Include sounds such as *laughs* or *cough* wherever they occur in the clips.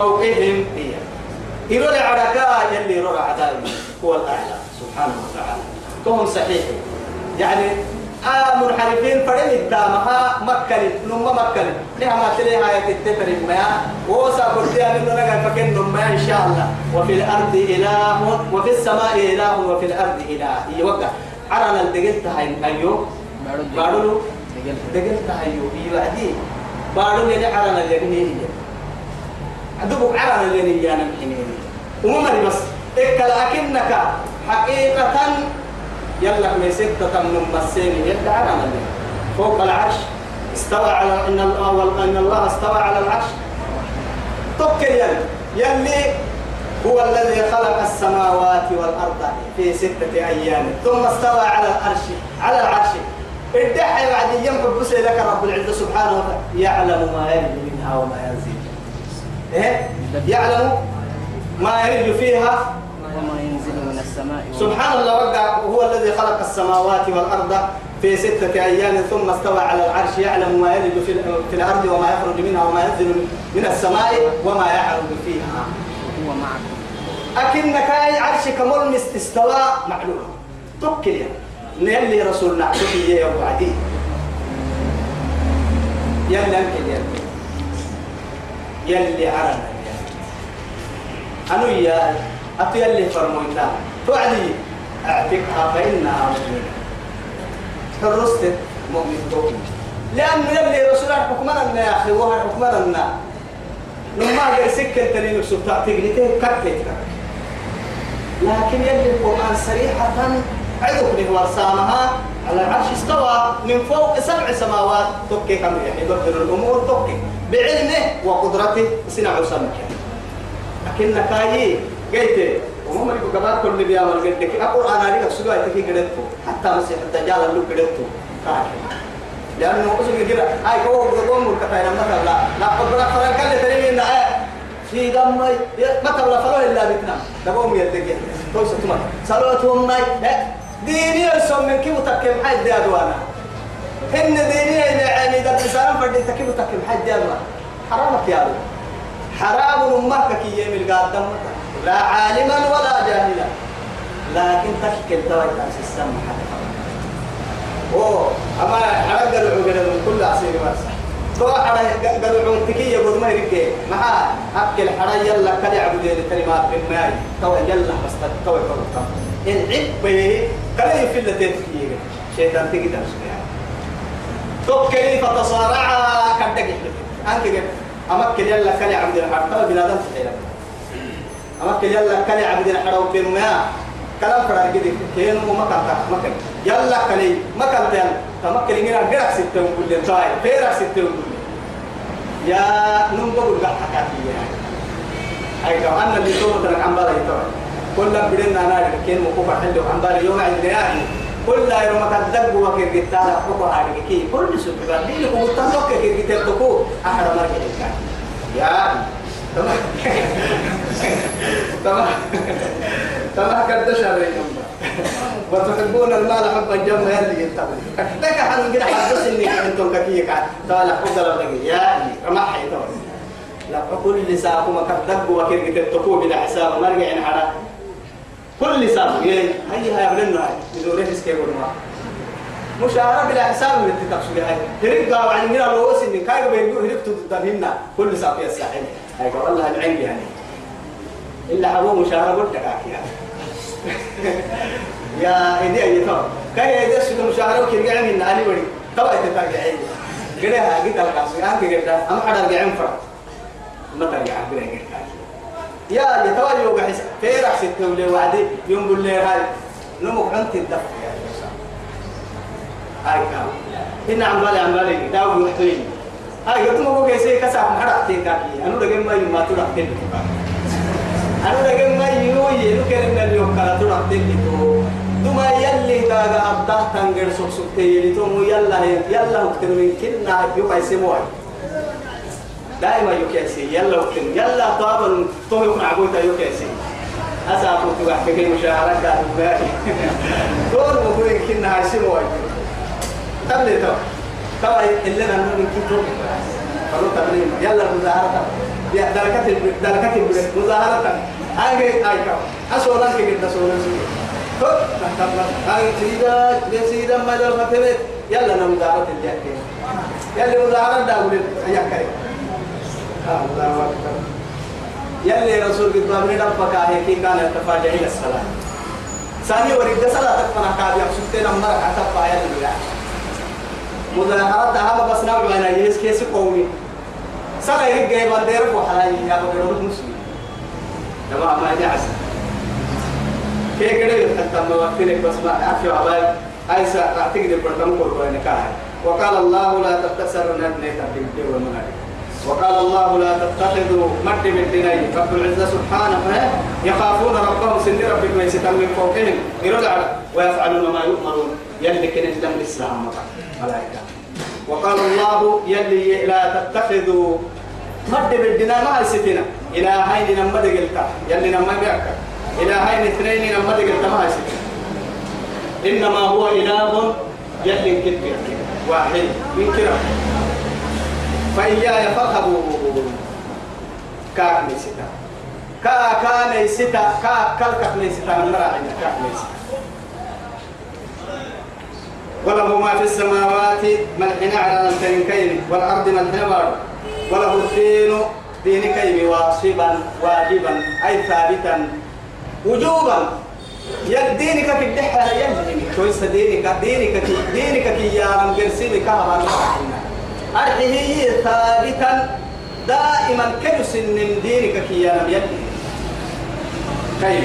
فوقهم هي يرى العركاء يلي يرى عدائي هو الأعلى. سبحانه وتعالى. كهم صحيح. يعني آه منحرفين فرين التامها مكة نما مكة لها ما تليها يتتفر ما قرتيا من نغا فكن نما إن شاء الله. وفي الأرض إله وفي السماء إله وفي الأرض إله. يوقع عرنا الدقلت هاي أيو بارو دقلت. هايو يوعدي بارو يلي عرنا اليقنين عدوك عرنا اللي يانا محينين ومري بس؟ إك لكنك حقيقة يلا من ستة من مسين يلا اللي فوق العرش استوى على إن الله إن الله استوى على العرش. توكل يلي يلي هو الذي خلق السماوات والأرض في ستة أيام. ثم استوى على العرش على العرش. ادعي بعد يوم حبس لك رب العزة سبحانه وتعالى. يعلم ما يلج منها وما ينزل. إيه؟ يعلم ما يرج فيها. وما ينزل من السماء سبحان الله وقع هو الذي خلق السماوات والأرض في ستة أيام ثم استوى على العرش. يعلم ما يلج في, الأرض وما يخرج منها وما ينزل من السماء وما يعرج فيها. هو معكم أكنك أي عرشك ملمس استوى معلوم. توكل يا نيلي رسولنا. عشوكي يا أبو عدي يلي أنكل يلي عرنا أنو يا أتو يلي فرمويتا توعدي أعتقها فإنها مؤمنة حرست مؤمن توكل لأن يلي رسولنا حكمنا يا أخي وهو حكمنا لما قال سكة تنين سبتا تقنيته كتت لكن يلي القرآن صريحة عدوك به ورسامها على العرش استوى من فوق سبع سماوات. توكي كم يدبر الأمور توكي بعلمه وقدرته صنع سمك لكن كاي قلت وهم اللي قبل كل بيا لك القرآن هذه سجوا يتكي قدرته حتى مسيح الدجال اللي قدرته. لأنه أسوق كده هاي كو قوم مركتا لما تبلا لا قدرة فرن كل تريمي إن في دم ما تبلا فلو إلا بتنا تقوم يدك تويس تما سلوتهم ماي ديني السوم من كيف تكيم حد دادوانا هن ديني يعني ده بسلام فرد تكيم تكيم؟ حد دادوانا حرامك يا أبو حرام أمك كي يمل قادم لا عالما ولا جاهلا. لكن تشكل توجه السم حتى. أوه. أما حرق قلعو قلعو كل عصير مرسح تو حرق قلعو تكي يقول ما يريك معا أكل حرق يلا كل عبدين الكلمات من ماي تو يلا بس تو يقول العب به كلا يفل تفكير شيطان تجي درس تو كيف تصارع؟ كدك أنت قلت أمكن يلا كل عبدين حرق بنادم تحيلك أمكن يلا كل عبدين حرق بين ما كلام فرار كده كين وما كان ما كان يلا كلي. ما كان تيان تما كلي غير غير ستة كل تاي غير ستة كل يا نم بقول قاعد حكاتي هاي كمان أنا اللي تو ترى عم بالي تو كل بدنا أنا كين مكوفا حلو. عم بالي يوم عندنا يعني كل يوم ما كان دق وكير قتال حكوا هذه كي كل دي لو تنوك كير قتال تكو أحد ما كان يا تمام تمام تمام كده شهرين وتحبون المال حبا جما يلي ينتبه لك حن كده حدث اني أنتم ككيك تعال حق لك يا رمح يتوه لا كل ساعة ما كدب وكير تتقوا بلا حساب مرجع على كل ساعة هي هاي قبلنا هاي. بدون ريسك يقول ما مشاهرة بلا حساب اللي تتقصد هاي هرب قاو عن منا لو وسن كاي بيقول هرب تدهنا كل ساعة في الساحل هاي قال الله العين يعني. إلا حبوا مشاهرة قلت لك يعني *laughs* يا إدي أي ترى كاي إدي سيد مشاهرة وكير جعل من علي وري تبع تتاجع عين كده هاجي تلقى أنا كده أنا حدا جعل فرق. ما ترجع بلا يا يا توا يوقع حس فيرح ستة ولا وعدي يوم بقول هاي. نمك أنت الدف هاي كام هنا عم بالي عم بالي داو محتوين هاي ما بقول كيسي كسب محرق تيكاكي أنا لقيت ما يوم ما تروح تيجي أنا لقيت ما يوي من اليوم كلا تروح تيجي تو دوما يلي تاجا أبدا تنجر سوق سوق تيجي تو يلا يلا وقت من كنا يوم يسموه دائما يكاسي. يلا وكن يلا طابا. تو يكون عبوتا يكاسي. أسا كنت بحكي في مشاهرات قاعد باقي دور *laughs* مقول كنا هاشم واي تبلي تو طبعا اللي أنا من كنت فلو تبليم يلا مظاهرة. يا دركة دركة مظاهرة. هاي هاي كم. أسولان كي قد أسولان سوي هاي سيدا يا سيدا ما جل فتبت يلا نمظاهرة الجاكين يلا مظاهرة داول يا كريم. الله أكبر يلي رسول قد بابني ربك هي كي كان التفاجئ إلى الصلاة. ثاني ورد صلاة تكفنا كاب يقصدين أمرك أتفا يلي مظاهرات هذا بس نوع أنا يس كيس قومي. صلاة يرجع يبندر وحلاي يا بقول مسلم. تمام ما جاهز كي كده يتحتم وقتلك بس ما أعرف هاي ساعة أعتقد البرتم قربان كاهي وقال الله لا تتسر نبني تبدي ومنادي وقال الله لا تتخذوا مد بالدنيا رب العزة سبحانه يخافون ربهم سن ربك ويستم من فوقهم. يرجع ويفعلون ما يؤمرون. يلي كنت لم الإسلام ملائكة. وقال الله يلي لا تتخذوا مد بالدنيا ما يستنا إلى هين نمد قلتا يلي نمد قلتا إلى هين اثنين نمد قلتا ما يستنا إنما هو إله يلي كتب واحد. من كرام فإياي فارهبون كاك ليستا كا كا ليستا كا كلك ليستا من كاك ليستا وله ما في السماوات ملحنا على التنكين والأرض ملحنا بارو وله الدين دين كيم واصبا واجبا أي ثابتا. وجوبا. يا دينك في يجري كويس دينك. دينك؟ دينك يا من قرسي كهرباء أرحيه ثابتا دائما كنس من دينك كي يا كيف؟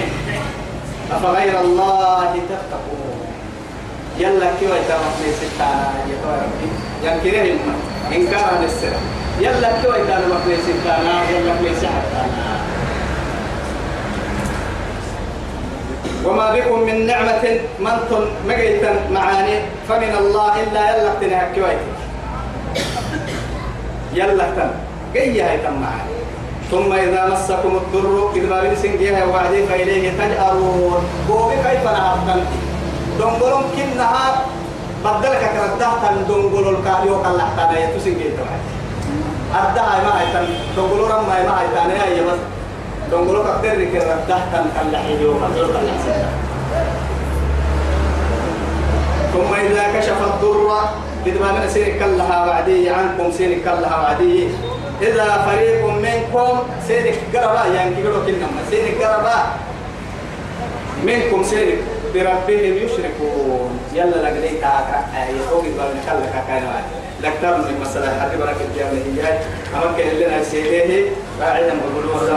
أفغير الله تتقون. يلا كيف يتعرف لي ستانا يا ربي ينكرهم إنكارا للسر يلا كيف يتعرف لي ستانا يلا سحتانا وما بكم من نعمة من مجيتا معاني فمن الله إلا يلا تنهكويت يلا تم. جاي هاي تم معاني ثم إذا مسكم الضر إذ ما بنسن جيها وعدي فإليه تجأرون. قومي كيف نهبتن دنقلون كنها بدلك كردهتن دنقلون كاليو كاللحتنا يتسن جيها أردها ما هاي تن دنقلون ما ما هاي تن يا بس. دنقلون كتر كردهتن كاللحيو كاللحتنا ثم إذا كشف الضر إذا ما من لها وعدي عنكم سيرك لها وعدي. إذا فريق منكم سيرك قربا يعني كيلو كنما سيرك قربا منكم سيرك بربهم يشركون. يلا لقدي تاكا يقوم بابن كلا كان لكتر من مسألة حتى بركة هي أما كان لنا سيده راعينا بقولوا هذا